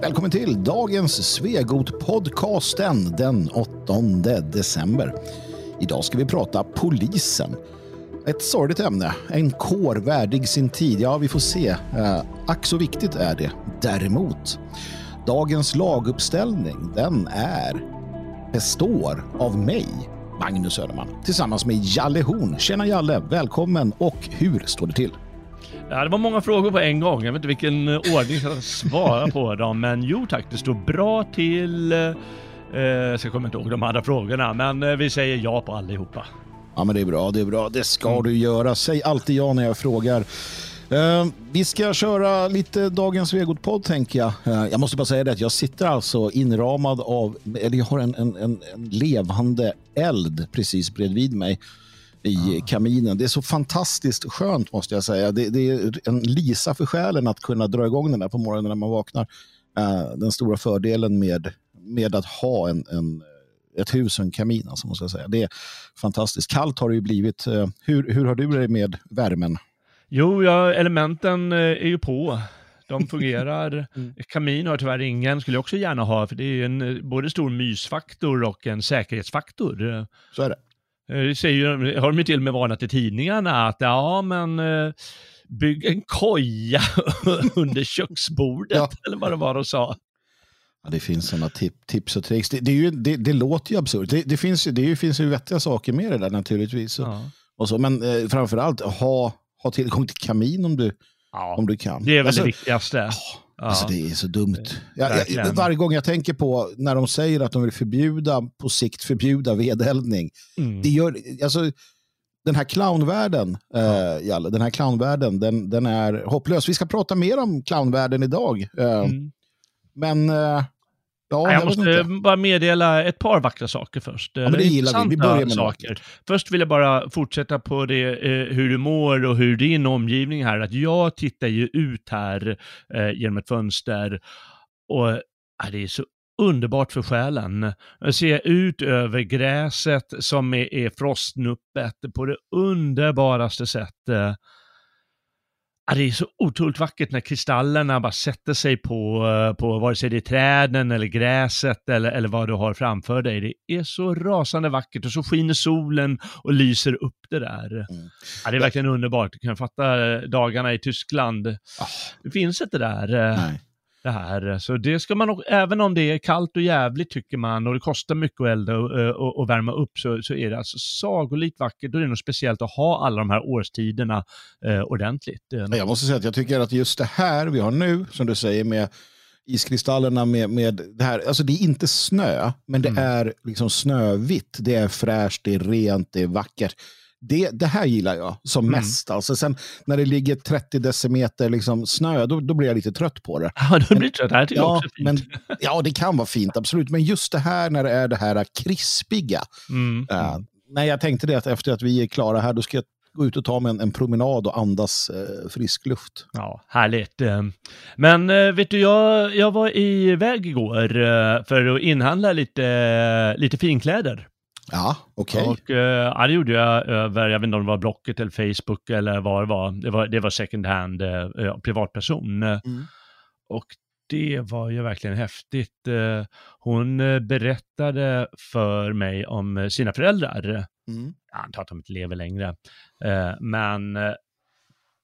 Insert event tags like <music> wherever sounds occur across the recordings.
Välkommen till dagens Svegot-podcasten den 8 december. Idag ska vi prata polisen. Ett sorgligt ämne, en kår värdig sin tid. Ja, vi får se. Eh, ack så viktigt är det däremot. Dagens laguppställning, den är består av mig, Magnus Söderman, tillsammans med Jalle Horn. Tjena Jalle, välkommen och hur står det till? Ja, det var många frågor på en gång. Jag vet inte vilken eh, ordning jag ska svara på <laughs> dem, men jo tack, det står bra till. Eh, jag ska komma inte ihåg de andra frågorna, men eh, vi säger ja på allihopa. Ja, men det är bra, det är bra. Det ska mm. du göra. Säg alltid ja när jag frågar. Uh, vi ska köra lite dagens Vegot-podd tänker jag. Uh, jag måste bara säga det att jag sitter alltså inramad av, eller jag har en, en, en, en levande eld precis bredvid mig i kaminen. Det är så fantastiskt skönt måste jag säga. Det, det, är en lisa för själen att kunna dra igång den där på morgonen när man vaknar. Uh, den stora fördelen med, med att ha en, en ett hus och en kamin. Alltså, måste jag säga. Det är fantastiskt. Kallt har det ju blivit. Uh, hur, hur har du det med värmen? Jo, ja, elementen uh, är ju på. De <laughs> fungerar. Mm. Kamin har tyvärr ingen, skulle jag också gärna ha, för det är en både stor mysfaktor och en säkerhetsfaktor. Så är det. Eh, det säger, har de ju till och med varnat i tidningarna att ja, men eh, bygg en koja <laughs> under köksbordet, ja. eller vad det var de sa. Ja, det finns sådana tip, tips och tricks. Det, det, är ju, det, det låter ju absurt. Det, finns, det finns ju vettiga saker med det där naturligtvis. Ja. Och så, men eh, framförallt ha, ha tillgång till kamin om du, om du kan. Det är väl alltså, det viktigaste. Ja. Alltså det är så dumt. Jag, jag, varje gång jag tänker på när de säger att de vill förbjuda, på sikt förbjuda vedeldning. Mm. Det gör, alltså, den här clownvärlden, eh, Jalle, den här clownvärlden, den, den är hopplös. Vi ska prata mer om clownvärlden idag. Eh, mm. Men eh, Ja, jag, jag måste bara meddela ett par vackra saker först. Ja, det gillar vi. Vi börjar med saker. Något. Först vill jag bara fortsätta på det, eh, hur du mår och hur din omgivning här. Att jag tittar ju ut här eh, genom ett fönster och eh, det är så underbart för själen. Jag ser ut över gräset som är, är frostnuppet på det underbaraste sätt. Ja, det är så otroligt vackert när kristallerna bara sätter sig på, eh, på vare sig det är träden eller gräset eller, eller vad du har framför dig. Det är så rasande vackert och så skiner solen och lyser upp det där. Mm. Ja, det är verkligen underbart. Du kan fatta eh, dagarna i Tyskland. Oh. Det finns inte det där. Eh, Nej det här. Så det ska man, även om det är kallt och jävligt tycker man och det kostar mycket att elda och, och, och värma upp så, så är det alltså sagolikt vackert. Då är det nog speciellt att ha alla de här årstiderna eh, ordentligt. Jag måste säga att jag tycker att just det här vi har nu, som du säger med iskristallerna med, med det här, alltså det är inte snö, men det mm. är liksom snövitt, det är fräscht, det är rent, det är vackert det, det här gillar jag som mm. mest. Alltså sen när det ligger 30 decimeter liksom snö, då, då blir jag lite trött på det. <laughs> Ja, då blir du trött. Det här tycker ja, jag också är fint. Men, <laughs> ja, det kan vara fint, absolut. Men just det här när det är det här krispiga. Mm. Uh, nej, jag tänkte det att efter att vi är klara här, då ska jag gå ut och ta mig en, en promenad och andas eh, frisk luft. Ja, härligt. Eh, men eh, vet du, jag, jag var iväg igår för att inhandla lite, lite finkläder. Ja, okej. Okay. Och ja, det gjorde jag över, jag vet inte om det var Blocket eller Facebook eller vad det var. Det var, det var second hand, uh, privatperson. Mm. Och det var ju verkligen häftigt. Uh, hon berättade för mig om sina föräldrar. Mm. Jag antar att de inte lever längre. Men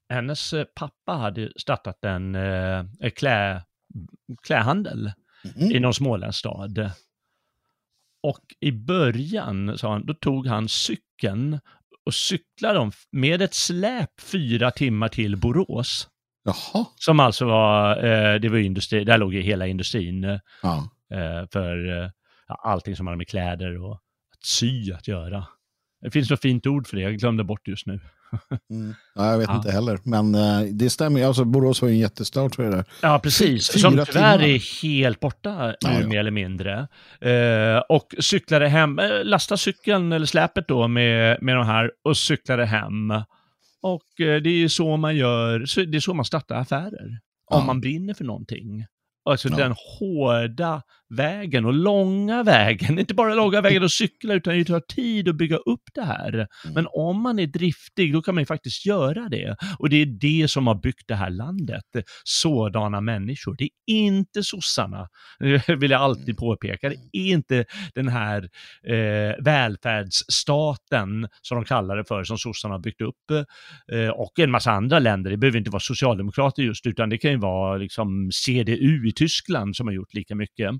hennes pappa hade startat en klä, klähandel mm. i någon småländsk stad. Och i början, sa han, då tog han cykeln och cyklade med ett släp fyra timmar till Borås. Jaha. Som alltså var, eh, det var industri, där låg ju hela industrin ja. eh, för eh, allting som hade med kläder och att sy att göra. Det finns något fint ord för det, jag glömde bort just nu. Mm. Ja, jag vet ja. inte heller, men uh, det stämmer. Alltså, Borås var ju en jättestor jag. Där. Ja, precis. Fyra Som tyvärr timmar. är helt borta ja, ja. mer eller mindre. Uh, och cyklade hem, uh, lastade cykeln eller släpet då med, med de här och cyklade hem. Och det är ju så man gör, det är så man startar affärer. Om man brinner för någonting. Alltså den hårda vägen och långa vägen. <laughs> Inte bara långa vägen att cykla utan det tar tid att bygga upp det här. Mm. Men om man är driftig då kan man ju faktiskt göra det. Och det är det som har byggt det här landet. Sådana människor. Det är inte sossarna, <laughs> vill jag alltid påpeka. Det är inte den här eh, välfärdsstaten som de kallar det för, som sossarna har byggt upp. Eh, och en massa andra länder. Det behöver inte vara socialdemokrater just, utan det kan ju vara liksom CDU i Tyskland som har gjort lika mycket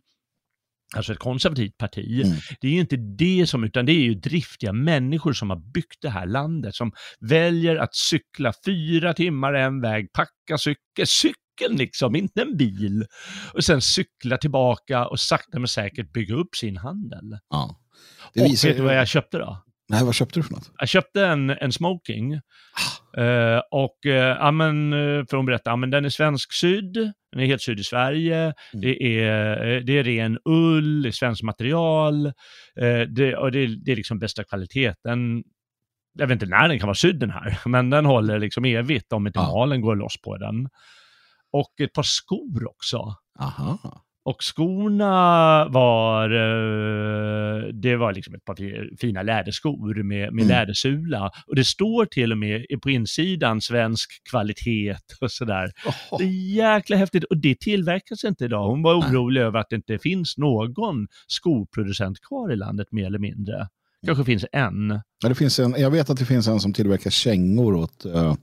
alltså ett konservativt parti. Mm. Det är ju inte det som, utan det är ju driftiga människor som har byggt det här landet, som väljer att cykla fyra timmar en väg, packa cykel, cykeln liksom, inte en bil, och sen cykla tillbaka och sakta men säkert bygga upp sin handel. Ja. Det och vet du vad jag köpte då? Nej, vad köpte du för något? Jag köpte en, en smoking. Uh, och uh, ja, men, uh, för hon berätta, ja, men den är svensk-sydd, den är helt sydd i Sverige, mm. det, är, det är ren ull, det är svenskt material, det, och det, det är liksom bästa kvaliteten. Jag vet inte när den kan vara sydd den här, <laughs> men den håller liksom evigt om inte ja. malen går loss på den. Och ett par skor också. Aha. Och skorna var, eh, det var liksom ett par fina läderskor med, med mm. lädersula. Och det står till och med på insidan svensk kvalitet och sådär. Oh. Det är jäkla häftigt och det tillverkas inte idag. Hon var orolig över att det inte finns någon skoproducent kvar i landet mer eller mindre. Kanske finns en. Ja, det finns en. Jag vet att det finns en som tillverkar kängor åt uh,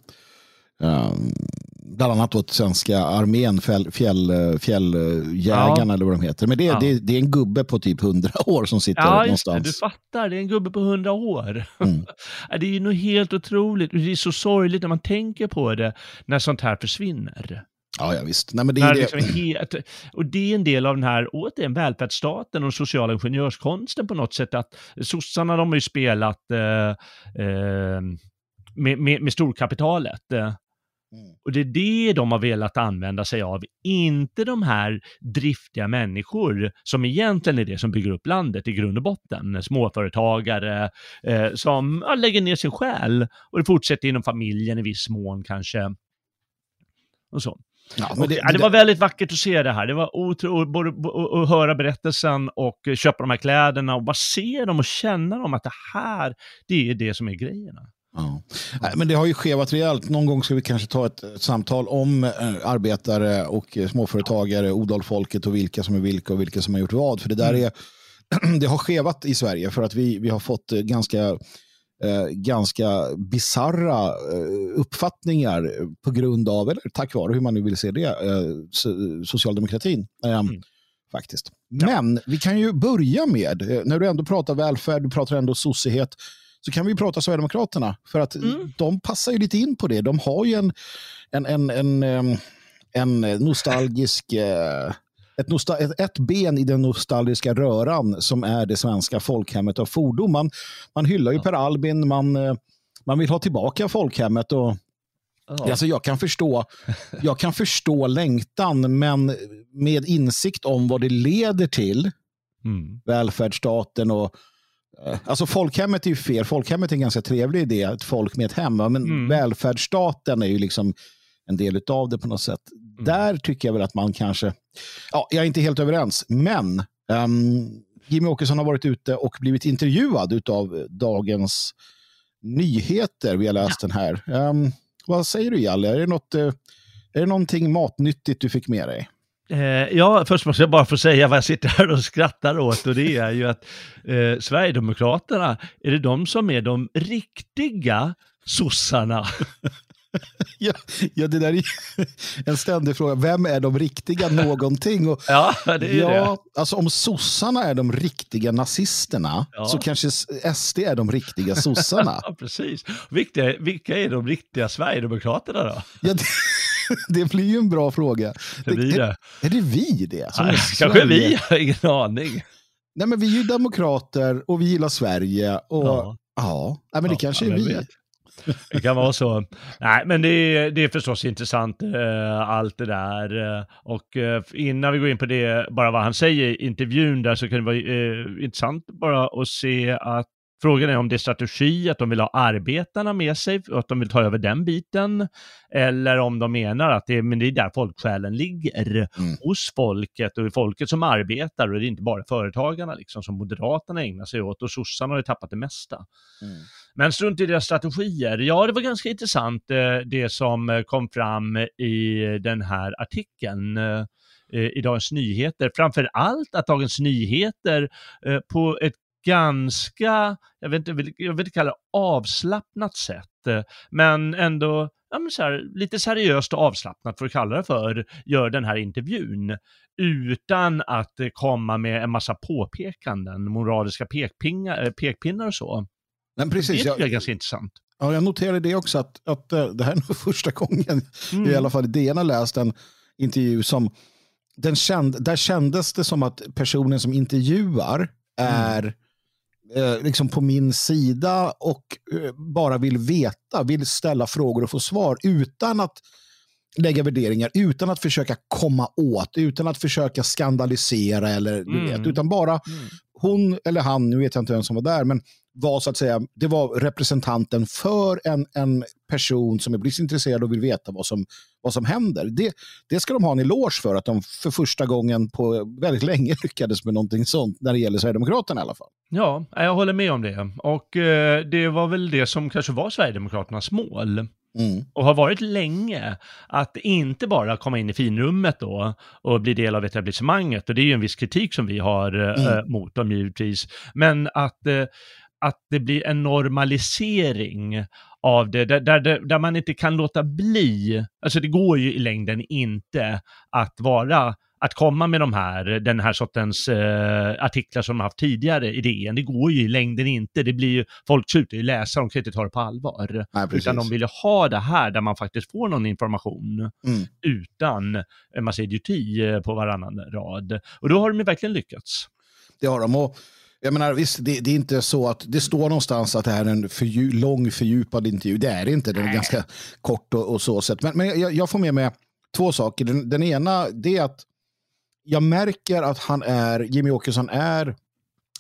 uh, bland annat åt svenska armén, fjäll, fjäll, fjälljägarna ja. eller vad de heter. Men det, ja. det, det, är en gubbe på typ hundra <laughs> år som sitter ja, någonstans. Du fattar, det är en gubbe på hundra år. Mm. <laughs> det är ju nog helt otroligt. Det är så sorgligt när man tänker på det, när sånt här försvinner. Ja, ja visst. Nej, men det är det. Liksom helt, och det är en del av den här, återigen, välfärdsstaten och sociala ingenjörskonsten på något sätt. att Sossarna, de har ju spelat eh, eh, med, med, med storkapitalet. Mm. Och det är det de har velat använda sig av, inte de här driftiga människor som egentligen är det som bygger upp landet i grund och botten. Småföretagare eh, som ja, lägger ner sin själ och det fortsätter inom familjen i viss mån kanske. Och så. Ja, det, det, det, var väldigt vackert att se det här. Det var otroligt, både att höra berättelsen och köpa de här kläderna och bara se dem och känna dem att det här, det är det som är grejerna. Ja. Men det har ju skevat rejält. Någon gång ska vi kanske ta ett, ett samtal om äh, arbetare och äh, småföretagare, odalfolket och vilka som är vilka och vilka som har gjort vad. För det där mm. är, <clears throat> det har skevat i Sverige för att vi, vi har fått äh, ganska Eh, ganska bizarra eh, uppfattningar på grund av, eller tack vare hur man nu vill se det, eh, socialdemokratin. Mm. Faktiskt. Men vi kan ju börja med, när du ändå pratar välfärd, du pratar ändå sossighet, så kan vi prata Sverigedemokraterna. För att mm. de passar ju lite in på det. De har ju en, en, en, en, en nostalgisk... Eh, ett, nostal ett, ett, ben i den nostalgiska röran som är det svenska folkhemmet av fordon. Man, man hyllar ju Per Albin, man, eh, man vill ha tillbaka folkhemmet. Och, oh. alltså jag, kan förstå, jag kan förstå längtan, men med insikt om vad det leder till, mm. välfärdsstaten och alltså folkhemmet är ju fel. Folkhemmet är en ganska trevlig idé, ett folk med ett hem. Men mm. välfärdsstaten är ju liksom en del av det på något sätt. Mm. Där tycker jag väl att man kanske, ja, jag är inte helt överens, men um, Jimmy Åkesson har varit ute och blivit intervjuad av Dagens Nyheter. Vi har läst ja. den här. Um, vad säger du, Jalle? Är det, något, uh, är det någonting matnyttigt du fick med dig? Eh, ja, först måste jag bara få säga vad jag sitter här och skrattar åt och det är ju att eh, Sverigedemokraterna, är det de som är de riktiga sossarna? <laughs> ja, ja, det där är <laughs> en ständig fråga. Vem är de riktiga någonting? Och, <laughs> ja, det är ja, det. Alltså, om sossarna är de riktiga nazisterna ja. så kanske SD är de riktiga sossarna. ja, precis. Vilka, vilka är de riktiga Sverigedemokraterna då? Ja, det, <laughs> det blir ju en bra fråga. Det blir det. Är, är det vi det? Nej, <laughs> kanske vi, jag har ingen aning. Nej, men vi är ju demokrater och vi gillar Sverige. Och, ja. ja. men det ja, kanske är vi. Vet. Det kan vara så. Nej, men det är, det är förstås intressant eh, allt det där. Eh, och eh, innan vi går in på det, bara vad han säger i intervjun där, så kan det vara eh, intressant bara att se att Frågan är om det är strategi, att de vill ha arbetarna med sig, och att de vill ta över den biten, eller om de menar att det är, men det är där folksjälen ligger, mm. hos folket och folket som arbetar och det är inte bara företagarna liksom, som Moderaterna ägnar sig åt och sossarna har ju tappat det mesta. Mm. Men strunt i deras strategier. Ja, det var ganska intressant eh, det som kom fram i den här artikeln eh, i Dagens Nyheter. Framför allt att Dagens Nyheter eh, på ett ganska, jag vet inte, jag vill inte kalla det avslappnat sätt, eh, men ändå ja, men så här, lite seriöst och avslappnat för att kalla det för, gör den här intervjun utan att komma med en massa påpekanden, moraliska pekpingar, eh, pekpinnar och så. Men precis, det tycker jag är ganska intressant. Ja, jag noterade det också, att, att eh, det här är nog <laughs> första gången, mm. i alla fall i DN har läst en intervju som, den känd, där kändes det som att personen som intervjuar är mm eh, liksom på min sida och eh, bara vill veta, vill ställa frågor och få svar utan att lägga värderingar, utan att försöka komma åt, utan att försöka skandalisera eller du vet, mm. utan bara mm. hon eller han, nu vet jag inte vem som var där, men var så att säga, det var representanten för en, en person som är blixtintresserad och vill veta vad som, vad som händer. Det, det ska de ha en eloge för, att de för första gången på väldigt länge <laughs> lyckades med någonting sånt när det gäller Sverigedemokraterna i alla fall. Ja, jag håller med om det. Och eh, det var väl det som kanske var Sverigedemokraternas mål. Mm. Och har varit länge, att inte bara komma in i finrummet då och bli del av etablissemanget, och det är ju en viss kritik som vi har eh, mm. mot dem givetvis, men att eh, att det blir en normalisering av det, där, där, där man inte kan låta bli, alltså det går ju i längden inte att vara att komma med de här, den här sortens eh, artiklar som de haft tidigare i DN, det går ju i längden inte. Det blir ju, folk slutar ju läsa, de kan inte ta det på allvar. Nej, utan de vill ju ha det här där man faktiskt får någon information mm. utan en massa idioti eh, på varannan rad. Och då har de ju verkligen lyckats. Det har de. Och jag menar, visst, det, det, är inte så att det står någonstans att det här är en fördju lång fördjupad intervju. Det är det inte, den är ganska kort och, och så. Sätt. Men, men jag, jag, får med mig två saker. Den, den ena det är att jag märker att han är, Jimmy Åkesson är,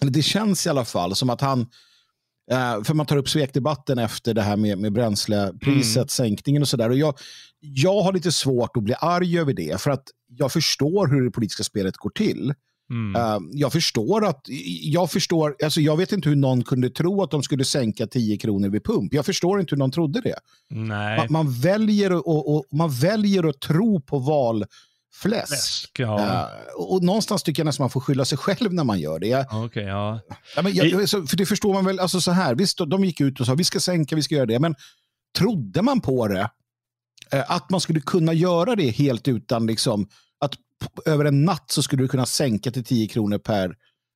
det känns i alla fall som att han, eh, för man tar upp svekdebatten efter det här med, med bränslepriset, mm. sänkningen och sådär. Jag, jag har lite svårt att bli arg över det, för att jag förstår hur det politiska spelet går till. Mm. Uh, jag förstår att, jag förstår, alltså jag vet inte hur någon kunde tro att de skulle sänka 10 kronor vid pump. Jag förstår inte hur någon trodde det. Man, man, väljer, och, och, man väljer att tro på valfläsk. Fläsk, ja. uh, och någonstans tycker jag nästan man får skylla sig själv när man gör det. Okay, ja. ja men jag, för det förstår man väl, alltså så här, visst de gick ut och sa vi ska sänka, vi ska göra det, men trodde man på det? Uh, att man skulle kunna göra det helt utan liksom över en natt så skulle du kunna sänka till 10 kronor per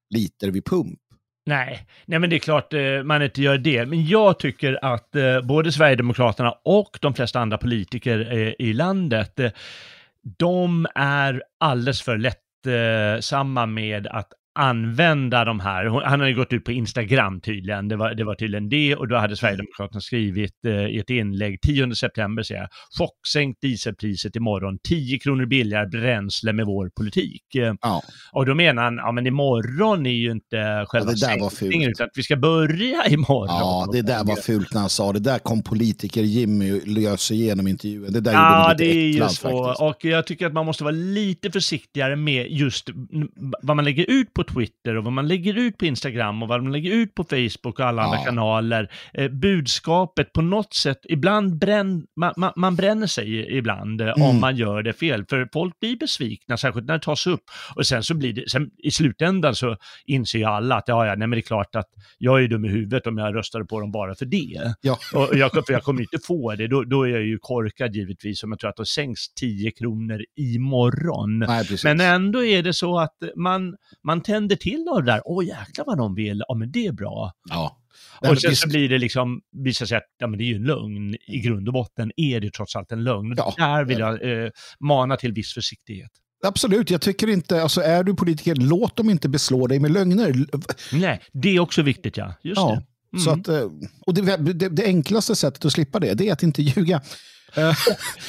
liter vid pump. Nej, nej men det är klart eh, man inte gör det. Men jag tycker att eh, både Sverigedemokraterna och de flesta andra politiker eh, i landet, eh, de är alldeles för lättsamma med att använda de här. Han har ju gått ut på Instagram tydligen, det var, det var tydligen det och då hade Sverigedemokraterna skrivit eh, i ett inlägg 10 september, säger jag, chocksänkt dieselpriset imorgon, 10 kronor billigare bränsle med vår politik. Ja. Och då menar han, ja men imorgon är ju inte själva ja, det där sänkningen utan att vi ska börja <laughs> imorgon. Ja, det där var fult när han sa det, där kom politiker Jimmy lösa igenom intervjun. Det där ja, det är ju så. Faktiskt. Och jag tycker att man måste vara lite försiktigare med just vad man lägger ut på Twitter och vad man lägger ut på Instagram och vad man lägger ut på Facebook och alla ja. andra kanaler. Eh, budskapet på något sätt, ibland bränn, man, man, man bränner sig ibland eh, mm. om man gör det fel. För folk blir besvikna, särskilt när det tas upp. Och sen så blir det, sen, i slutändan så inser ju alla att ja, ja, nej men det är klart att jag är dum i huvudet om jag röstade på dem bara för det. Ja. <laughs> Och jag, för jag kommer inte få det, då, då är jag ju korkad givetvis om jag tror att det sänks 10 kronor imorgon. Nej, men ändå är det så att man, man tänder till av det där. Åh jäklar vad de vill, ja men det är bra. Ja. Och sen så blir det liksom, visar sig att ja, men det är ju en lögn. I grund och botten är det trots allt en lögn. Ja. Där vill jag eh, mana till viss försiktighet. Absolut, jag tycker inte, alltså är du politiker, låt dem inte beslå dig med lögner. Nej, det är också viktigt ja. Just ja. det. Mm. Så att, eh, och det, det, det, enklaste sättet att slippa det, det är att inte ljuga.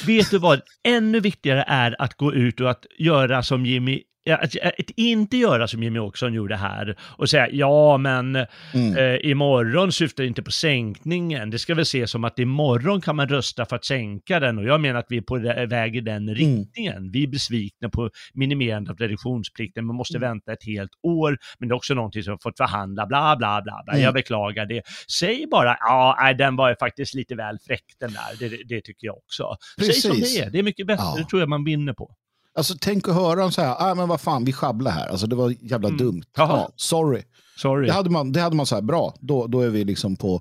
vet du vad, ännu viktigare är att gå ut och att göra som Jimmy att, att, inte göra som Jimmy Åkesson gjorde här och säga ja men mm. eh, imorgon syftar inte på sänkningen. Det ska väl ses som att imorgon kan man rösta för att sänka den och jag menar att vi är på väg i den mm. riktningen. Vi är besvikna på minimerande av reduktionsplikten, man måste mm. vänta ett helt år, men det är också någonting som har fått förhandla, bla bla bla. bla. Mm. Jag beklagar det. Säg bara ja, nej, den var faktiskt lite väl fräck den där, det, det tycker jag också. Precis. Säg som det är, det är mycket bättre, ja. det tror jag man vinner på. Alltså tänk att höra så här, ah, men vad fan, vi sjabblar här. Alltså det var jävla mm. dumt. Ja, sorry. sorry. Det hade man, det hade man så här, bra, då, då är vi liksom på...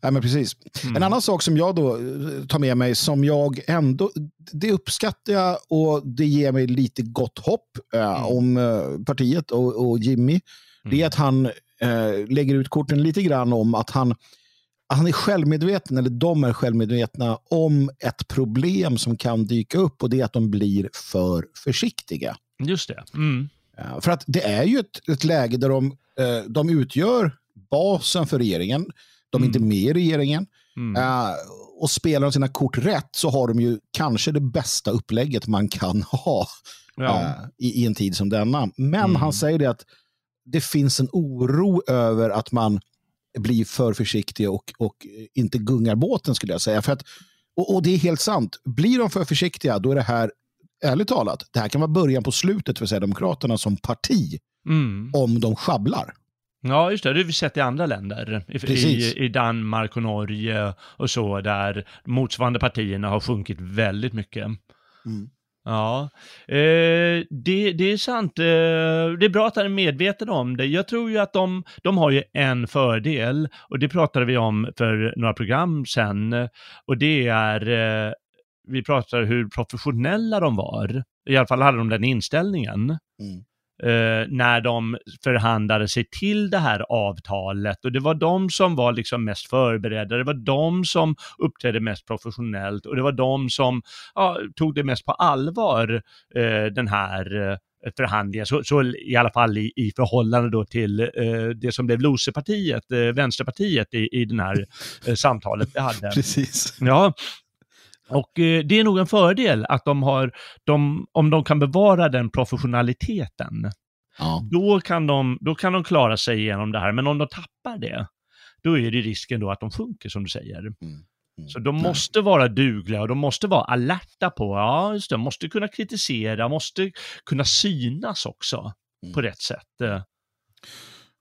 Ja, men precis. Mm. En annan sak som jag då eh, tar med mig, som jag ändå, det uppskattar jag och det ger mig lite gott hopp äh, mm. om äh, partiet och, och Jimmy. Det är mm. att han äh, lägger ut korten lite grann om att han han är självmedveten, eller de är självmedvetna om ett problem som kan dyka upp och det är att de blir för försiktiga. Just det. Mm. För att det är ju ett, ett läge där de, eh, de utgör basen för regeringen. De är mm. inte med i regeringen. Mm. Uh, och spelar de sina kort rätt så har de ju kanske det bästa upplägget man kan <laughs> ha ja. uh, i, i, en tid som denna. Men mm. han säger det att det finns en oro över att man blir för försiktiga och, och inte gungar båten skulle jag säga. För att, och, och, det är helt sant. Blir de för försiktiga då är det här, ärligt talat, det här kan vara början på slutet för Sverigedemokraterna som parti. Mm. Om de schabblar. Ja, just det. Det har vi sett i andra länder. I, i, I, Danmark och Norge och så, där motsvarande partierna har sjunkit väldigt mycket. Mm. Ja, eh, det, det är sant. Eh, det är bra att han är medveten om det. Jag tror ju att de, de har ju en fördel och det pratade vi om för några program sen och det är eh, vi pratade hur professionella de var. I alla fall hade de den inställningen. Mm eh, när de förhandlade sig till det här avtalet och det var de som var liksom mest förberedda, det var de som uppträdde mest professionellt och det var de som ja, tog det mest på allvar, eh, den här eh, förhandlingen, så, så, i alla fall i, i förhållande då till eh, det som blev Losepartiet, eh, Vänsterpartiet i, i den här eh, samtalet vi hade. <laughs> Precis. Ja, och eh, det är nog en fördel att de har, de, om de kan bevara den professionaliteten, ja. då, kan de, då kan de klara sig igenom det här. Men om de tappar det, då är det risken då att de sjunker som du säger. Mm. Mm. Så de måste vara dugliga och de måste vara alerta på, ja just det, måste kunna kritisera, måste kunna synas också mm. på rätt sätt. Eh.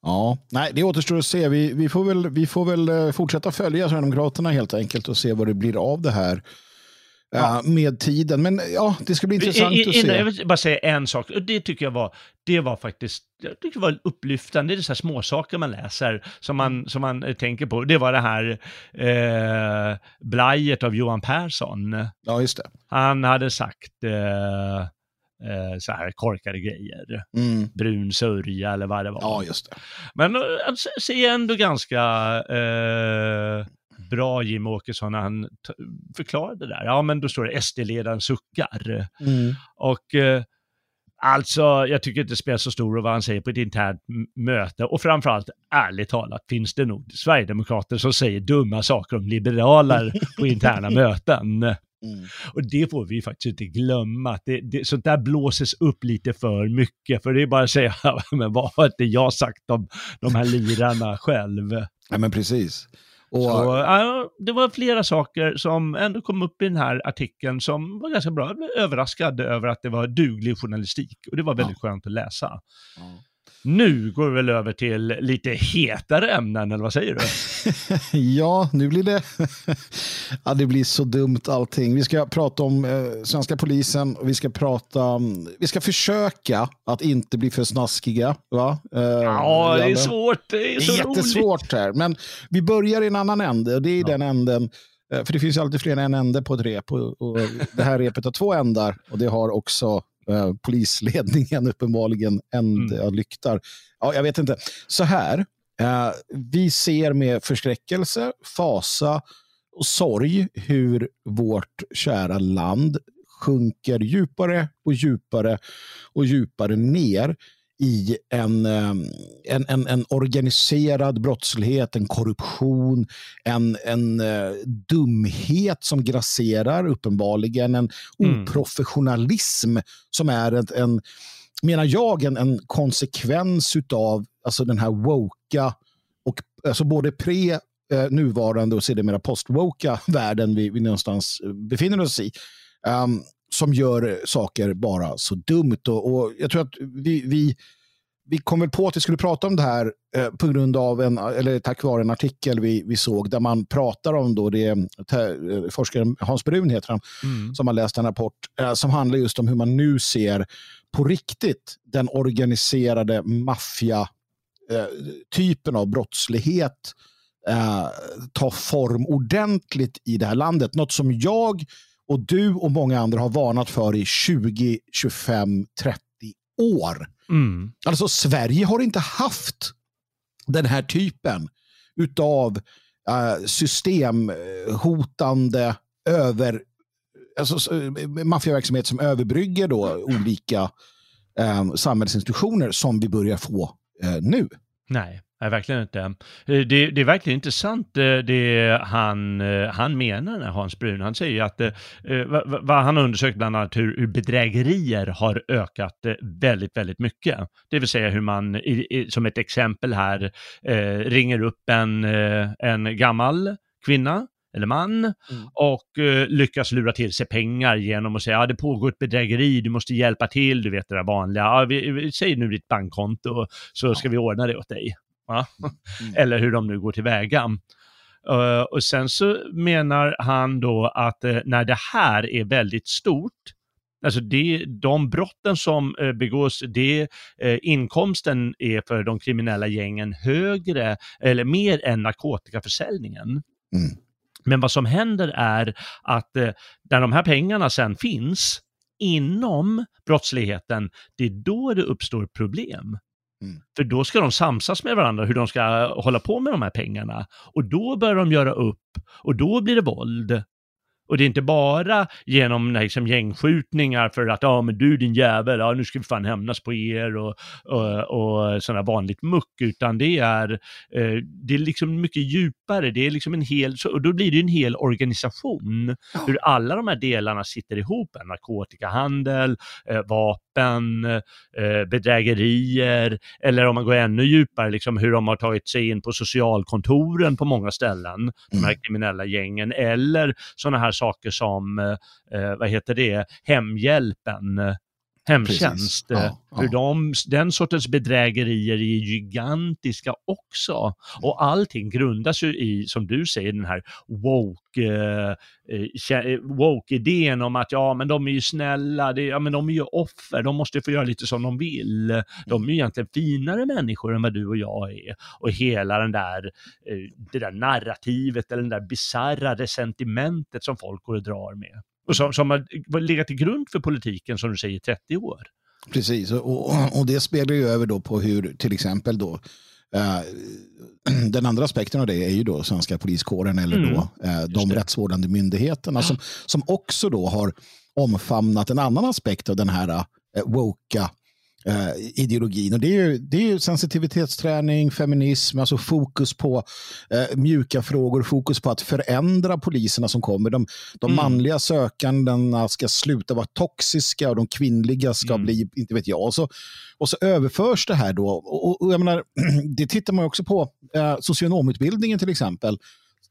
Ja, nej, det återstår att se. Vi, vi, får väl, vi får väl eh, fortsätta följa Sverigedemokraterna helt enkelt och se vad det blir av det här ja. med tiden. Men ja, det ska bli intressant I, att se. Jag vill bara säga en sak, och det tycker jag var, det var faktiskt, jag tycker det var upplyftande. Det är så här små saker man läser som man, som man eh, tänker på. Det var det här eh, blajet av Johan Persson. Ja, just det. Han hade sagt eh, eh, så här korkade grejer. Mm. Brun sörja eller vad det var. Ja, just det. Men han eh, ser ändå ganska eh, bra Jim Åkesson när han förklarade det där. Ja, men då står det SD-ledaren suckar. Mm. Och eh, Alltså, jag tycker inte det spelar så stor roll vad han säger på ett internt möte och framförallt, ärligt talat, finns det nog sverigedemokrater som säger dumma saker om liberaler på interna <laughs> möten. Mm. Och det får vi faktiskt inte glömma. Det, det, sånt där blåses upp lite för mycket. För det är bara att säga, <laughs> men vad har inte jag sagt om de här lirarna själv? Ja, men precis. Och... Så, ja, det var flera saker som ändå kom upp i den här artikeln som var ganska bra. Jag blev överraskad över att det var duglig journalistik och det var väldigt ja. skönt att läsa. Ja. Nu går vi väl över till lite hetare ämnen, eller vad säger du? <laughs> ja, nu blir det... <laughs> ja, det blir så dumt allting. Vi ska prata om eh, svenska polisen och vi ska prata... Vi ska försöka att inte bli för snaskiga. Va? Eh, ja, det är svårt. Det är, så det är jättesvårt här. Men vi börjar i en annan ände och det är i ja. den änden eh, för det finns alltid fler än en ände på ett rep. Och, och det här repet har två ändar och det har också eh, polisledningen <laughs> uppenbarligen ända mm. lyktar. Ja, jag vet inte. Så här, eh, vi ser med förskräckelse, fasa och sorg hur vårt kära land sjunker djupare och djupare och djupare ner i en, en, en, en, organiserad brottslighet, en korruption, en, en dumhet som grasserar uppenbarligen, en mm. oprofessionalism som är en, en menar jag, en, en konsekvens av alltså den här woka och alltså både pre eh, nuvarande och sedermera post-woka världen vi, vi någonstans befinner oss i. Um, som gör saker bara så dumt. Och, och jag tror att vi, vi, vi kom väl på att vi skulle prata om det här eh, på grund av en, eller tack vare en artikel vi, vi såg där man pratar om då det, eh, forskaren Hans Brun heter han, mm. som har läst en rapport eh, som handlar just om hur man nu ser på riktigt den organiserade maffia eh, typen av brottslighet eh, ta form ordentligt i det här landet. Något som jag och du och många andra har varnat för i 20, 25, 30 år. Mm. Alltså Sverige har inte haft den här typen utav uh, systemhotande över alltså, maffiaverksamhet som överbrygger då olika um, samhällsinstitutioner som vi börjar få uh, nu. Nej. Nej, verkligen inte. Eh, det, det, är verkligen intressant eh, det han, eh, han menar, när Hans Brun. Han säger att vad, han har undersökt bland annat hur, hur, bedrägerier har ökat väldigt, väldigt mycket. Det vill säga hur man, som ett exempel här, ringer upp en, en gammal kvinna eller man mm. och uh, lyckas lura till sig pengar genom att säga att ja, det pågår ett bedrägeri, du måste hjälpa till, du vet det där vanliga, ja, vi, vi, säg nu ditt bankkonto så ska vi ordna det åt dig. Mm. Eller hur de nu går tillväga. Uh, och sen så menar han då att uh, när det här är väldigt stort, Alltså det, de brotten som uh, begås, det, inkomsten är för de kriminella gängen högre eller mer än narkotikaförsäljningen. Mm. Men vad som händer är att när de här pengarna sen finns inom brottsligheten, det är då det uppstår problem. Mm. För då ska de samsas med varandra hur de ska hålla på med de här pengarna. Och då börjar de göra upp och då blir det våld. Och det är inte bara genom liksom, gängskjutningar för att ja men du din jävel, ja, nu ska vi fan hämnas på er och, och, och sådana vanligt muck, utan det är, eh, det är liksom mycket djupare, det är liksom en hel, och då blir det en hel organisation, hur alla de här delarna sitter ihop, narkotikahandel, eh, vapen, eh, bedrägerier, eller om man går ännu djupare, liksom hur de har tagit sig in på socialkontoren på många ställen, de här mm. kriminella gängen, eller sådana här saker som, eh, eh, vad heter det, hemhjälpen, eh, hemtjänst. Ja, eh, ja. de, den sortens bedrägerier är gigantiska också. Och allting grundas ju i, som du säger, den här woke, eh, woke-idén om att ja, men de är ju snälla, det, ja, men de är ju offer, de måste få göra lite som de vill. De är ju egentligen finare människor än vad du och jag är. Och hela den där, det där narrativet eller det där bisarra resentimentet som folk går och drar med och som, som har legat till grund för politiken, som du säger, i 30 år. Precis, och, och det spelar ju över då på hur till exempel då Uh, <clears throat> den andra aspekten av det är ju då svenska poliskåren eller mm. då uh, de rättsvårdande myndigheterna som, som också då har omfamnat en annan aspekt av den här uh, woka eh, ideologin. Och det är, ju, det är ju sensitivitetsträning, feminism, alltså fokus på eh, mjuka frågor, fokus på att förändra poliserna som kommer. De, de mm. manliga sökandena ska sluta vara toxiska och de kvinnliga ska mm. bli, inte vet jag. Och så, och så överförs det här då. Och, och jag menar, <clears throat> det tittar man också på, eh, socionomutbildningen till exempel,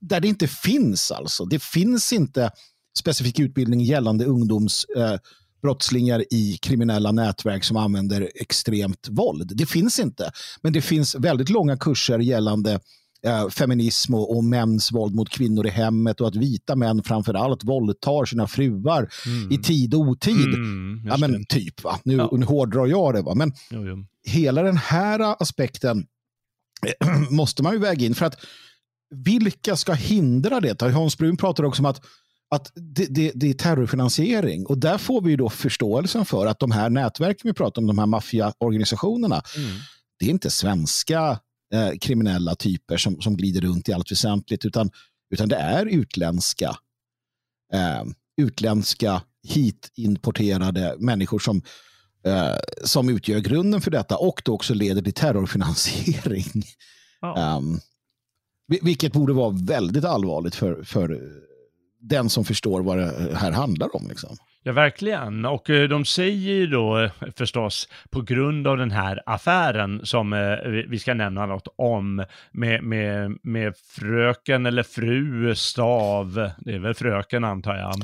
där det inte finns alltså. Det finns inte specifik utbildning gällande ungdoms eh, brottslingar i kriminella nätverk som använder extremt våld. Det finns inte. Men det finns väldigt långa kurser gällande eh, feminism och, och mäns våld mot kvinnor i hemmet och att vita män framför allt våldtar sina fruar mm. i tid och otid. Mm, ja, men, typ, va? Nu, ja. nu hårdrar jag det. Va? Men jo, jo. hela den här aspekten <clears throat> måste man ju väga in. För att vilka ska hindra det? Hans Brun pratar också om att att det, det, det, är terrorfinansiering. Och där får vi då förståelsen för att de här nätverken vi pratar om, de här maffiaorganisationerna, mm. det är inte svenska eh, kriminella typer som, som glider runt i allt väsentligt, utan, utan det är utländska, eh, utländska hitimporterade människor som eh, som utgör grunden för detta och då också leder till terrorfinansiering. Ja. Um, vilket borde vara väldigt allvarligt för, för den som förstår vad det här handlar om. Liksom. Ja, verkligen. Och eh, de säger då eh, förstås på grund av den här affären som eh, vi ska nämna något om med, med, med fröken eller fru Stav. Det är väl fröken antar jag.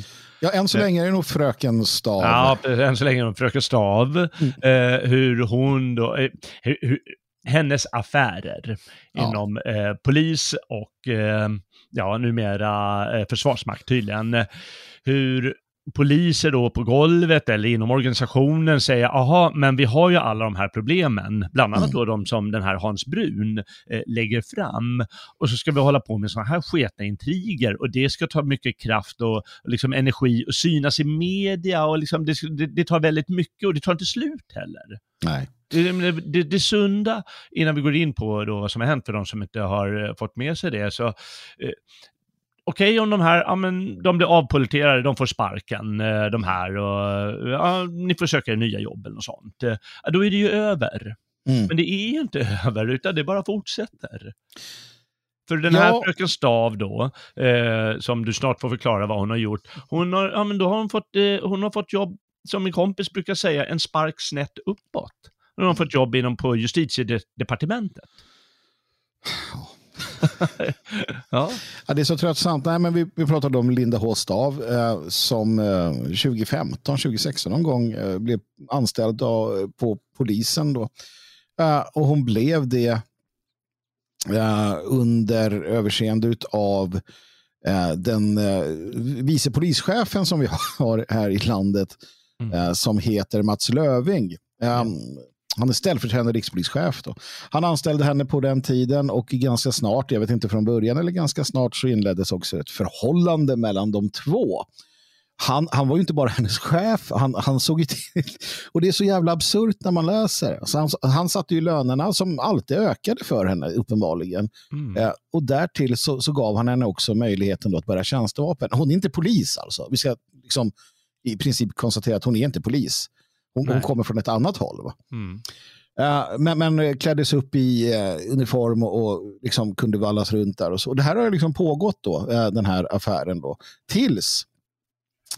Ja, än så länge är det nog fröken Stav. Ja, än så länge är det fröken Stav. Mm. Eh, hur hon då, eh, hur, hur, hennes affärer ja. inom eh, polis och ja, numera eh, försvarsmakt tydligen. Hur poliser då på golvet eller inom organisationen säger, aha, men vi har ju alla de här problemen, bland annat mm. då de som den här Hans Brun eh, lägger fram. Och så ska vi hålla på med sådana här sketna intriger och det ska ta mycket kraft och, liksom energi och synas i media och liksom det, det, det tar väldigt mycket och det tar inte slut heller. Nej. Det, det, det, sunda, innan vi går in på då vad som har hänt för de som inte har eh, fått med sig det, så eh, okej okay, om de här, ja men de blir avpoliterade, de får sparken, eh, de här, och ja, ni får söka nya jobb eller något sånt. Eh, ja, då är det ju över. Mm. Men det är ju inte <laughs> över, utan det bara fortsätter. För den här ja. fröken Stav då, eh, som du snart får förklara vad hon har gjort, hon har, ja, men då har hon, fått, eh, hon har fått jobb, som min kompis brukar säga, en spark snett uppåt. Hon har fått jobb inom på justitiedepartementet. <laughs> ja. ja. Det är så tröttsamt. Nej, men vi, vi pratade om Linda H. Stav eh, som eh, 2015, 2016 någon gång eh, blev anställd då, på polisen. Då. Eh, och hon blev det eh, under överseende av eh, den vice polischefen som vi <laughs> har här i landet mm. som heter Mats Löving. Mm. Han är ställföreträdande rikspolischef. Då. Han anställde henne på den tiden och ganska snart, jag vet inte från början eller ganska snart, så inleddes också ett förhållande mellan de två. Han, han var ju inte bara hennes chef, han, han såg ju till, <laughs> och det är så jävla absurt när man läser. Alltså han, han satte ju lönerna som alltid ökade för henne uppenbarligen. Mm. Eh, och därtill så, så, gav han henne också möjligheten att bära tjänstevapen. Hon är inte polis alltså. Vi ska liksom i princip konstatera att hon är inte polis. Hon, hon kommer från ett annat håll. Mm. Uh, men, men kläddes upp i uh, uniform och, och liksom kunde vallas runt där. Och så. Och det här har liksom pågått då, uh, den här affären då, tills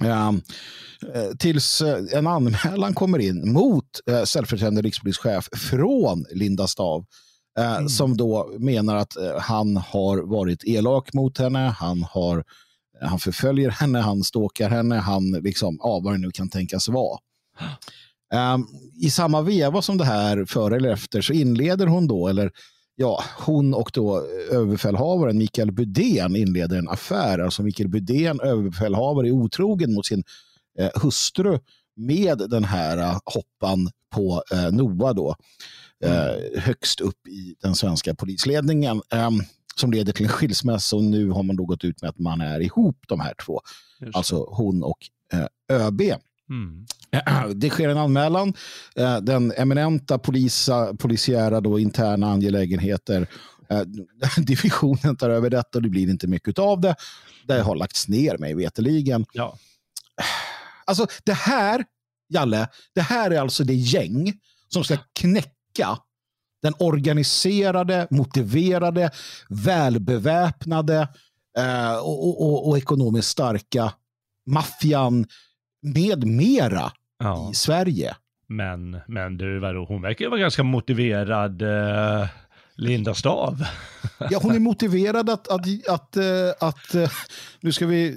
ehm, tills en anmälan kommer in mot uh, ställföreträdande rikspolischef från Linda Stav mm. som då menar att han har varit elak mot henne, han, har, han förföljer henne, han stalkar henne, han liksom, ja, vad det nu kan tänkas vara. Um, I samma veva som det här, före eller efter, så inleder hon då, eller ja, hon och då överbefälhavaren Mikael Budén inleder en affär. Alltså Mikael Budén, överbefälhavare, är otrogen mot sin eh, hustru med den här uh, hoppan på eh, NOA då. Mm. högst upp i den svenska polisledningen. Um, som leder till en skilsmässa och nu har man då gått ut med att man är ihop de här två. Alltså hon och eh, ÖB. Mm. <clears throat> Det sker en anmälan. Eh, den eminenta polisa, polisiära då, interna angelägenheter. Eh, <laughs> divisionen tar över detta och det blir inte mycket av det. Det har lagts ner mig veteligen. Ja. <sighs> Alltså det här, Jalle, det här är alltså det gäng som ska knäcka den organiserade, motiverade, välbeväpnade eh, och, och, och, ekonomiskt starka maffian med mera ja. i Sverige. Men, men du, vadå, hon verkar vara ganska motiverad. Eh... Linda Stav. ja, hon är <laughs> motiverad att, att, att, eh, att, eh, nu ska vi,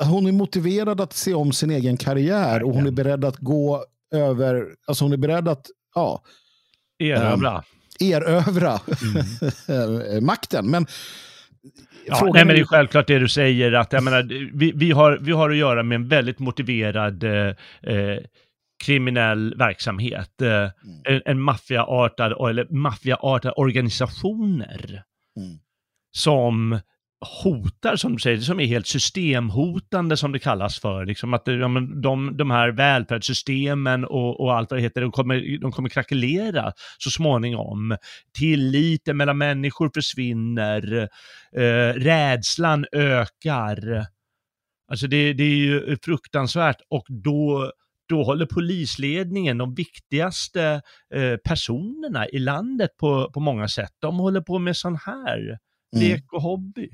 hon är motiverad att se om sin egen karriär och hon är beredd att gå över, alltså hon är beredd att, ja. Erövra. Um, erövra mm. <laughs> makten. Men Ja, nej, men det är självklart det du säger, att jag menar, vi, vi, har, vi har att göra med en väldigt motiverad eh, eh kriminell verksamhet. Eh, mm. En, en maffiaartad, eller maffiaartade organisationer mm. som hotar, som du säger, som är helt systemhotande som det kallas för. Liksom att ja, men de, de här välfärdssystemen och, och allt vad det heter, de kommer, de kommer krackelera så småningom. Tilliten mellan människor försvinner, eh, rädslan ökar. Alltså det, det är ju fruktansvärt och då då håller polisledningen, de viktigaste eh, personerna i landet på, på många sätt, de håller på med sån här Mm. lek och hobby.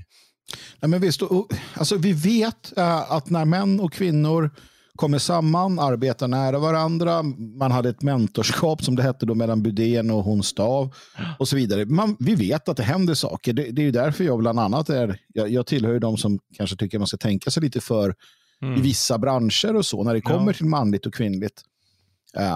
Ja, men visst, och, alltså, vi vet äh, att när män och kvinnor kommer samman, arbetar nära varandra, man hade ett mentorskap som det hette då mellan Budén och hon Stav och så vidare. Man, vi vet att det händer saker. Det, det är därför jag bland annat är, jag, jag tillhör de som kanske tycker man ska tänka sig lite för i vissa branscher och så när det kommer Mm. Ja. till manligt och kvinnligt.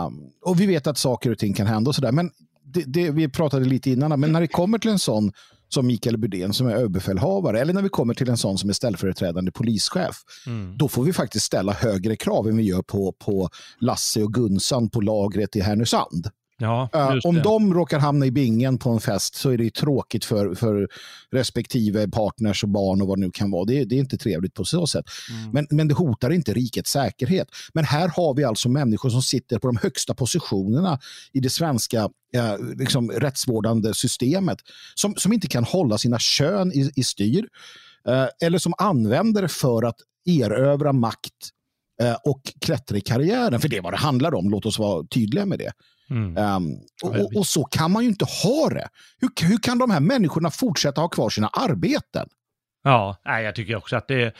Um, och vi vet att saker och ting kan hända och sådär. Men det, det, vi pratade lite innan, men när det kommer till en sån som Mikael Budén som är överbefälhavare eller när vi kommer till en sån som är ställföreträdande polischef, Mm. då får vi faktiskt ställa högre krav än vi gör på, på Lasse och Gunsan på lagret i Härnösand. Ja, Uh, om det. de råkar hamna i bingen på en fest så är det tråkigt för, för respektive partners och barn och vad det nu kan vara. Det, är- det är inte trevligt på så sätt. Mm. Men, men det hotar inte rikets säkerhet. Men här har vi alltså människor som sitter på de högsta positionerna i det svenska eh, liksom, rättsvårdande systemet som, som inte kan hålla sina kön i, i styr eh, eller som använder det för att erövra makt eh, och klättra i karriären. För det är vad det handlar om, låt oss vara tydliga med det. Mm. Um, och, och, så kan man ju inte ha det. Hur, hur kan de här människorna fortsätta ha kvar sina arbeten? Ja, nej, jag tycker också att det,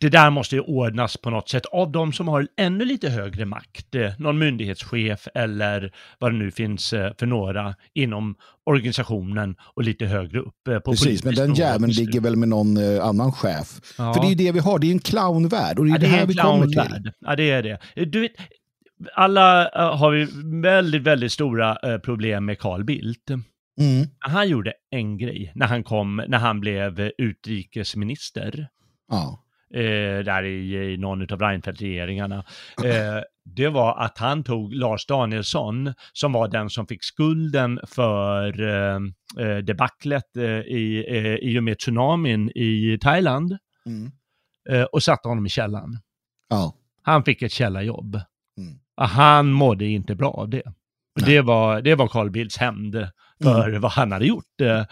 det, där måste ju ordnas på något sätt av de som har ännu lite högre makt, eh, någon myndighetschef eller vad det nu finns eh, för några inom organisationen och lite högre upp. eh, Precis, men den jäveln ligger väl med någon annan chef. Ja. För det är ju det vi har, det är en clownvärld och det är Ja, det, det är här vi kommer till. Ja, det är det. Du vet, alla eh, har ju väldigt, väldigt stora eh, problem med Carl Bildt. Mm. Han gjorde en grej när han kom, när han blev utrikesminister. Ja. eh, där i, i någon av Reinfeldt-regeringarna, eh, det var att han tog Lars Danielsson, som var den som fick skulden för eh, eh, debaclet eh, i, eh, i och med tsunamin i Thailand, Mm. eh, och satte honom i källaren. Ja. Han fick ett källarjobb. Mm. Han mådde inte bra av det. Nej. Det var, det var Carl Bildts hämnd för vad han hade gjort. Eh,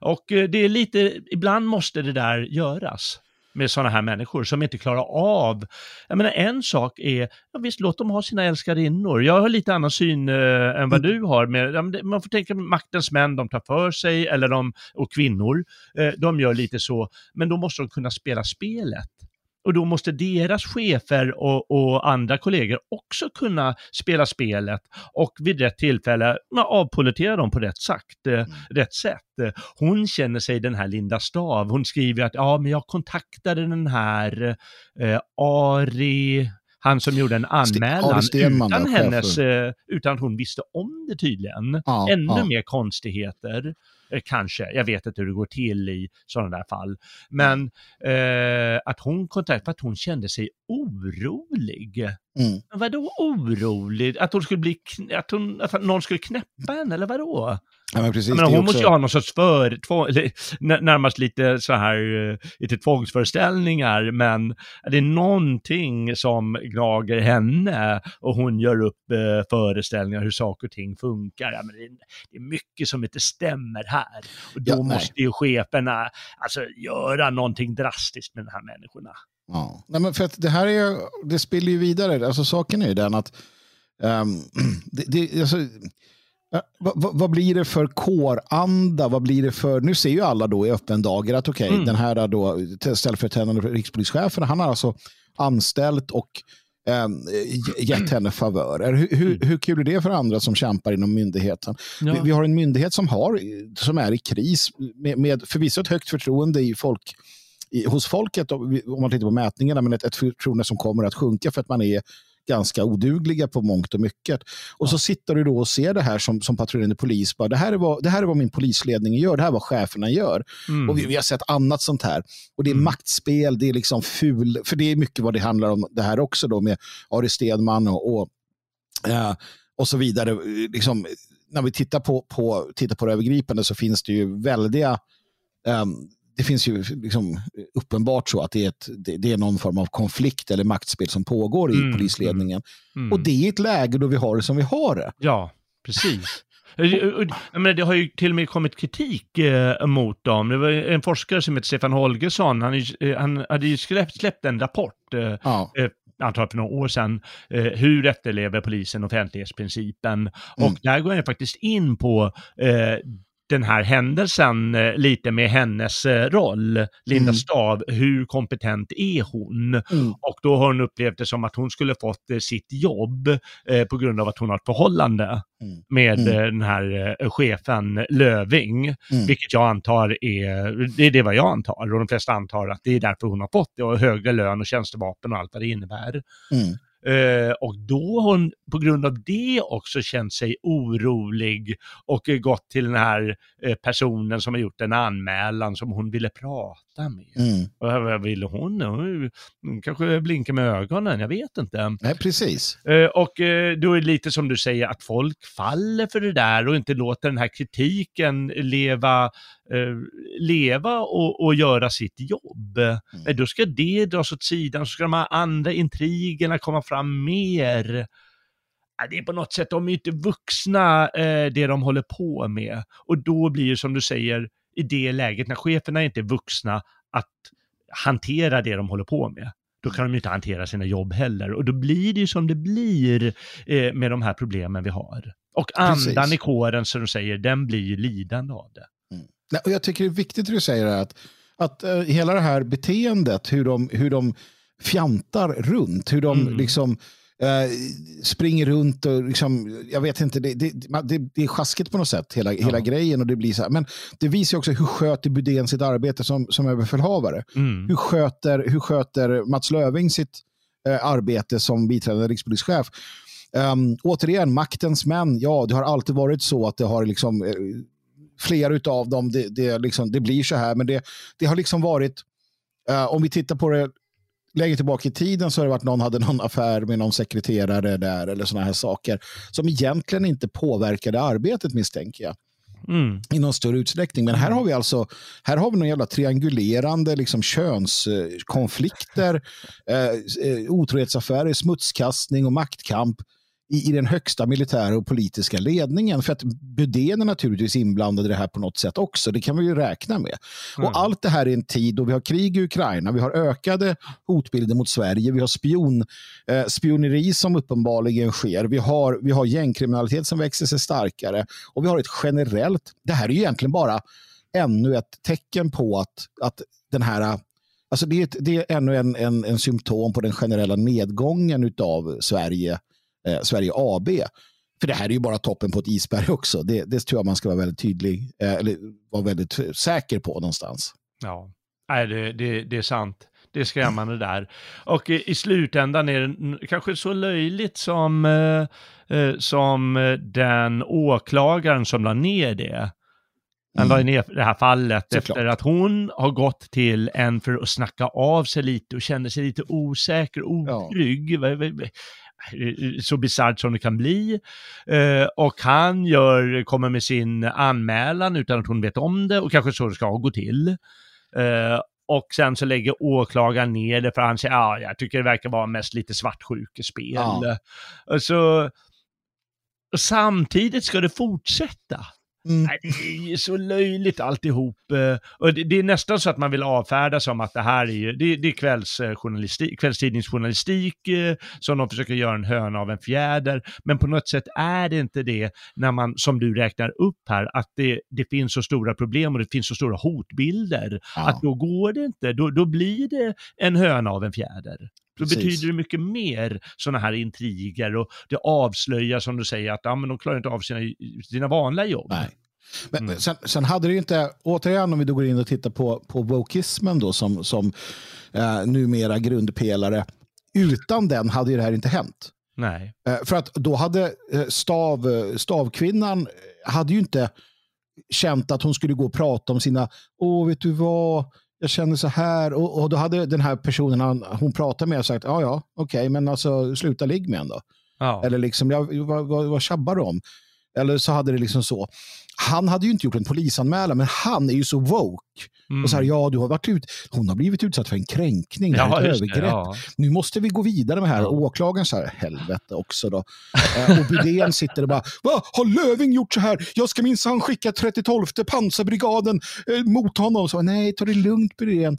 Och eh, det är lite, ibland måste det där göras med sådana här människor som inte klarar av, jag menar en sak är, ja, visst låt dem ha sina älskarinnor. Jag har lite annan syn eh, än vad du har. Med, man får tänka maktens män, de tar för sig, eller de, och kvinnor, eh, de gör lite så, men då måste de kunna spela spelet. Och då måste deras chefer och, och andra kollegor också kunna spela spelet och vid rätt tillfälle ja, avpolitera dem på rätt, sagt, eh, rätt sätt. Hon känner sig den här Linda Stav. Hon skriver att ja, men jag kontaktade den här eh, Ari, han som gjorde en anmälan Stenman, utan hennes, eh, utan att hon visste om det tydligen. Ja, Ännu ja. mer konstigheter. Eh, Kanske, jag vet inte hur det går till i sådana där fall. Men eh, att hon kontaktade, att hon kände sig orolig. Mm. Vadå orolig? Att hon skulle bli, att, hon, att någon skulle knäppa henne, eller vadå? Ja, men precis. Jag menar, hon också- måste ju ha någon sorts för, två, närmast lite så här, eh, lite tvångsföreställningar, men det är någonting som gnager henne och hon gör upp eh, föreställningar hur saker och ting funkar. Ja, men det, är, det är mycket som inte stämmer här. Och då Ja, nej. måste ju cheferna alltså, göra någonting drastiskt med de här människorna. Ja. Nej, men för att det här är, det spiller ju vidare. Alltså, saken är ju den att ehm, <clears throat> det, det, alltså, eh, vad, blir det för kåranda? Vad blir det för, nu ser ju alla då i öppen dager att okej, Mm. den här då, ställföreträdande rikspolischefen, han har alltså anställt och ge- gett henne favörer. Hur, hur, Mm. hur kul är det för andra som kämpar inom myndigheten? Ja. Vi, vi har en myndighet som, har, som är i kris med, med förvisso ett högt förtroende i folk, i, hos folket om man tittar på mätningarna, men ett, ett förtroende som kommer att sjunka för att man är ganska odugliga på mångt och mycket. Och så sitter du då och ser det här som, som patrullerande polis. Bara, det, här är vad, det här är vad min polisledning gör, det här är vad cheferna gör. Mm. Och vi, vi har sett annat sånt här. Och det är Mm. maktspel, det är liksom ful, för det är mycket vad det handlar om det här också då med Ari Stenman och, och, eh, och så vidare. Liksom, när vi tittar på, på, tittar på det övergripande så finns det ju väldiga ehm, det finns ju liksom uppenbart så att det är, ett, det, är någon form av konflikt eller maktspel som pågår i Mm, polisledningen. Mm. Och det är ett läge då vi har det som vi har det. Ja, precis. <laughs> Eh, Jag menar, det har ju till och med kommit kritik eh, mot dem. Det var en forskare som heter Stefan Holgersson, han, ju- eh, han hade ju släppt, släppt en rapport eh, Ja. antar för några år sedan, eh, hur efterlever polisen offentlighetsprincipen? Mm. Och där går jag faktiskt in på eh, den här händelsen eh, lite med hennes eh, roll, Linda Mm. Stav, hur kompetent är hon? Mm. Och då har hon upplevt det som att hon skulle fått eh, sitt jobb eh, på grund av att hon har ett förhållande Mm. med Mm. den här eh, chefen Löving, Mm. vilket jag antar är, det är det vad jag antar, och de flesta antar att det är därför hon har fått det, och högre lön och tjänstevapen och allt vad det innebär. Eh, och då har hon på grund av det också känt sig orolig och eh, gått till den här eh, personen som har gjort en anmälan som hon ville prata med. Mm. Och vad ville hon? Hon kanske blinkar med ögonen, jag vet inte. Nej, precis. Och då är det lite som du säger, att folk faller för det där och inte låter den här kritiken leva, leva och, och göra sitt jobb. Nej, Då ska det dras åt sidan, så ska de här andra intrigerna komma fram mer. Det är på något sätt, de är inte vuxna eh, det de håller på med. Och då blir det som du säger, i det läget när cheferna inte är vuxna att hantera det de håller på med, då kan de ju inte hantera sina jobb heller. Och då blir det ju som det blir eh, med de här problemen vi har. Och andan Precis. i kåren, som du säger, den blir ju lidande av det. Nej, och jag tycker det är viktigt det du säger att, att eh, hela det här beteendet, hur de, hur de fjantar runt, hur de Mm. liksom eh, springer runt och liksom, jag vet inte, det, det, det, det är sjaskigt på något sätt, hela, hela grejen. Och det blir så här. Men det visar också hur sköter Budén sitt arbete som, som överbefälhavare. Mm. Hur sköter, hur sköter Mats Löving sitt eh, arbete som biträdande rikspolischef? Um, återigen, maktens män, ja, det har alltid varit så att det har liksom flera av dem, det, det, liksom, det blir så här, men det, det har liksom varit, eh, om vi tittar på det längre tillbaka i tiden så har det varit någon hade någon affär med någon sekreterare där eller sådana här saker som egentligen inte påverkade arbetet misstänker jag Mm. i någon större utsträckning. Men här har vi alltså här har vi någon jävla triangulerande liksom, könskonflikter, eh, eh, otrohetsaffärer, smutskastning och maktkamp i, i den högsta militära och politiska ledningen. För att Budén är naturligtvis inblandad i det här på något sätt också. Det kan vi ju räkna med. Mm. Och allt det här i en tid då vi har krig i Ukraina, vi har ökade hotbilder mot Sverige, vi har spion, eh, spioneri som uppenbarligen sker, vi har, vi har gängkriminalitet som växer sig starkare och vi har ett generellt, det här är ju egentligen bara ännu ett tecken på att, att den här Alltså det, är ett, det är ännu en, en, en symptom på den generella nedgången av Sverige, eh, Sverige AB. För det här är ju bara toppen på ett isberg också. Det, det tror jag man ska vara väldigt tydlig, eh, eller vara väldigt säker på någonstans. Ja, Nej, det, det, det är sant. Det är skrämmande där. Och i, i slutändan är det kanske så löjligt som, eh, eh, som den åklagaren som la ner det. Han la ner det här fallet Såklart. efter att hon har gått till en för att snacka av sig lite och känner sig lite osäker och Ja. Så bisarrt som det kan bli. Eh, och han gör, kommer med sin anmälan utan att hon vet om det och kanske så det ska gå till. Eh, och sen så lägger åklagaren ner det för han säger, ja, jag tycker det verkar vara mest lite svartsjukespel. Ja. Så, samtidigt ska det fortsätta. Mm. Nej, det är ju så löjligt alltihop. Eh, Och det, det är nästan så att man vill avfärda som att det här är ju, det, det är kvällsjournalistik, kvällstidningsjournalistik eh, som de försöker göra en höna av en fjäder. Men på något sätt är det inte det när man, som du räknar upp här, att det, det finns så stora problem och det finns så stora hotbilder. Ja. Att då går det inte, då, då blir det en höna av en fjäder. Då Precis. betyder det mycket mer sådana här intriger och det avslöjar som du säger att ja, men de klarar inte av sina, sina vanliga jobb. Nej. Men Mm. sen, sen hade det ju inte, återigen om vi då går in och tittar på, på wokismen då som, som eh, numera grundpelare. Utan den hade ju det här inte hänt. Nej. Eh, för att då hade eh, stav, stavkvinnan hade ju inte känt att hon skulle gå och prata om sina, åh vet du vad, jag känner så här. Och, och då hade den här personen han, hon pratade med sagt, ja ja, okej, men alltså sluta ligg med en då. Ja. Eller liksom, ja, vad, vad, vad tjabbar du om? Eller så hade det liksom så. Han hade ju inte gjort en polisanmälan, men han är ju så woke. Mm. Och så här, ja, du har varit ut, hon har blivit utsatt för en kränkning, ja, ett just det, övergrepp. ja. Nu måste vi gå vidare med det här. Ja. Åklagaren så här, helvete också då. Eh, och Budén <laughs> sitter och bara, vad har Löving gjort så här? Jag ska minsann skicka 32 pansarbrigaden eh, mot honom. Så, Nej, ta det lugnt Budén.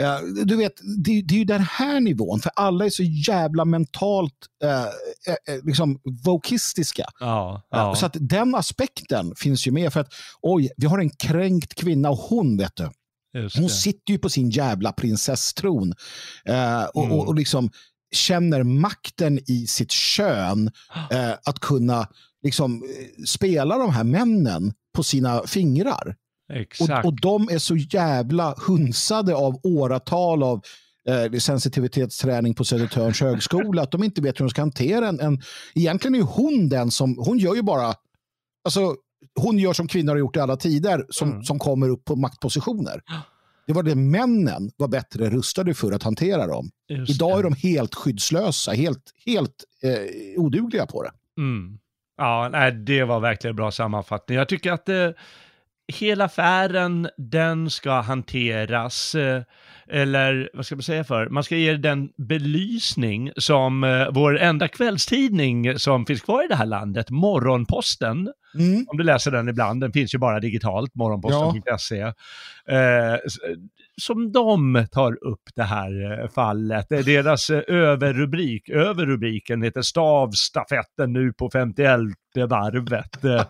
Eh, du vet, det, det, är ju den här nivån, för alla är så jävla mentalt eh, eh, eh liksom vokistiska. Ja. Så att den aspekten finns ju med för att oj, vi har en kränkt kvinna och hon vet du, hon sitter ju på sin jävla prinsesstron eh, och, mm. och, och liksom känner makten i sitt kön <gasps> eh, att kunna liksom, spela de här männen på sina fingrar. Exakt. Och, och de är så jävla hunsade av åratal av eh, sensitivitetsträning på Södertörns högskola att de inte vet hur de ska hantera en, en... Egentligen är hon den som... Hon gör ju bara... Alltså, hon gör som kvinnor har gjort i alla tider som, mm. som kommer upp på maktpositioner. Det var det männen var bättre rustade för att hantera dem. Just Idag är de helt skyddslösa, helt, helt eh, odugliga på det. Mm. Ja, nej, det var verkligen bra sammanfattning. Jag tycker att eh, hela affären, den ska hanteras, eh, eller vad ska man säga för, man ska ge den belysning som eh, vår enda kvällstidning som finns kvar i det här landet, Morgonposten, mm. om du läser den ibland, den finns ju bara digitalt, morgonposten.se, eh, som de tar upp det här eh, fallet. Deras överrubrik, överrubriken heter Stavstafetten nu på 51 varvet. <laughs>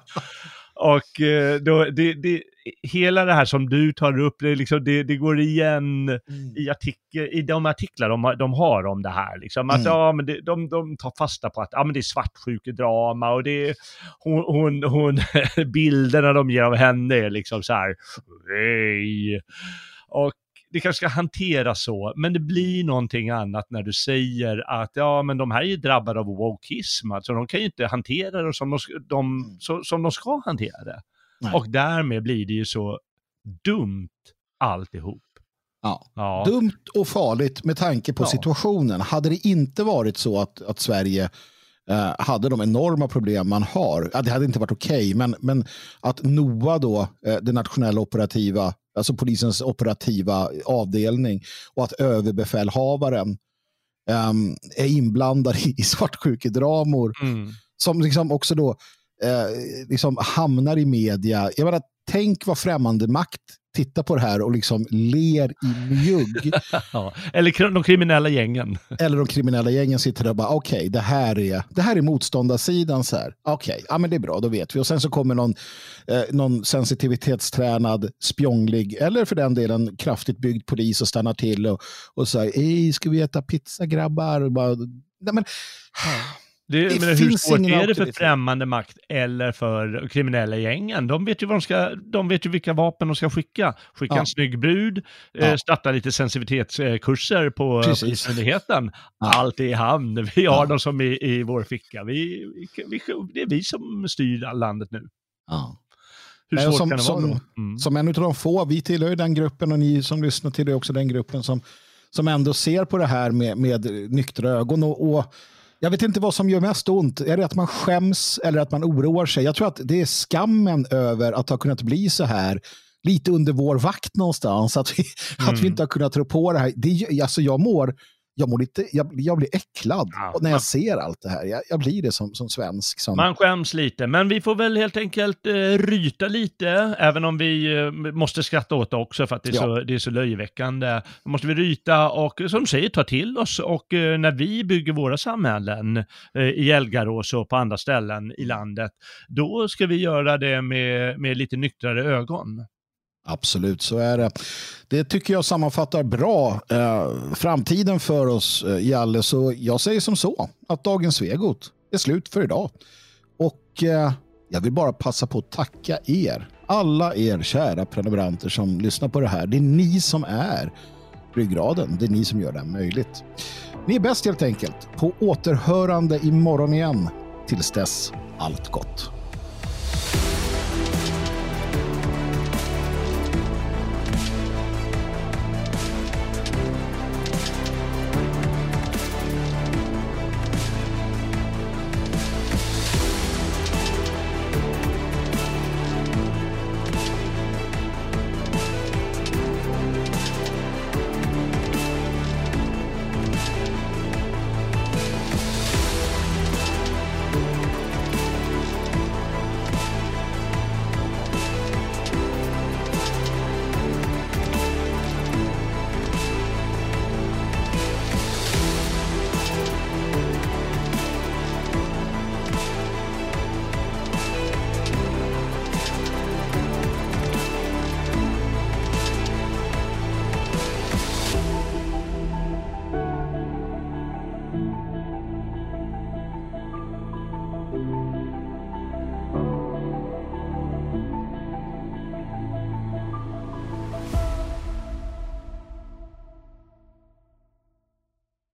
Och eh, då, det, det, hela det här som du tar upp, det, liksom, det, det går igen mm. i, artikel, i de artiklar de, de har om det här. Liksom. Att, mm. ja, men det, de, de tar fasta på att ja, men det är svartsjukedrama och det är hon, hon, hon <laughs> bilderna de ger av henne är liksom så här, nej. Och det kanske ska hanteras så, men det blir någonting annat när du säger att ja, men de här är ju drabbade av wokeism, alltså de kan ju inte hantera det som de, de, mm. så, som de ska hantera det. Nej. Och därmed blir det ju så dumt alltihop. Ja. ja. Dumt och farligt med tanke på ja. situationen. Hade det inte varit så att, att Sverige eh, hade de enorma problem man har, ja, det hade inte varit okej, okay, men, men att NOA då, eh, det nationella operativa alltså polisens operativa avdelning och att överbefälhavaren um, är inblandad <laughs> i svartsjukedramor mm. som liksom också då eh, liksom hamnar i media. Jag menar, tänk vad främmande makt tittar på det här och liksom ler i mjugg. <laughs> ja, eller de kriminella gängen. <laughs> eller de kriminella gängen sitter där och bara, okej, okay, det, här är, det här är motståndarsidan. Okej, okay, ja, men det är bra, då vet vi. Och sen så kommer någon, eh, någon sensitivitetstränad, spjånglig, eller för den delen kraftigt byggd polis och stannar till och, och säger, ska vi äta pizza grabbar? Och bara, nej, men. Det, det men hur svårt är det för främmande makt eller för kriminella gängen? De vet ju, vad de, ska, de vet ju vilka vapen de ska skicka. Skicka ja. en snygg brud, ja. eh, starta lite sensitivitetskurser på Polismyndigheten. Ja. Allt är i hamn. Vi har dem som i, i vår ficka. Vi, vi, det är vi som styr landet nu. Hur svårt som, kan det som, vara då? Mm. Som en av de få, vi tillhör ju den gruppen och ni som lyssnar tillhör också den gruppen som, som ändå ser på det här med, med nyktra ögon. och, och jag vet inte vad som gör mest ont. Är det att man skäms eller att man oroar sig? Jag tror att det är skammen över att ha kunnat bli så här lite under vår vakt någonstans. Att vi, mm. att vi mm. inte har kunnat tro på det här. Det, alltså jag mår jag, mår lite, jag, jag blir äcklad ja, när jag ser allt det här. Jag, jag blir det som, som svensk. Som... Man skäms lite, men vi får väl helt enkelt eh, ryta lite, även om vi eh, måste skratta åt det också för att det är, ja. så, det är så löjeväckande. Då måste vi ryta och som du säger, ta till oss och eh, när vi bygger våra samhällen eh, i Elgarås och på andra ställen i landet, då ska vi göra det med, med lite nyktrare ögon. Absolut, så är det. Det tycker jag sammanfattar bra eh, framtiden för oss, eh, Jalle. Så jag säger som så, att dagens Svegot är slut för idag. Och eh, jag vill bara passa på att tacka er, alla er kära prenumeranter som lyssnar på det här. Det är ni som är ryggraden. Det är ni som gör det här möjligt. Ni är bäst helt enkelt. På återhörande imorgon igen. Tills dess, allt gott.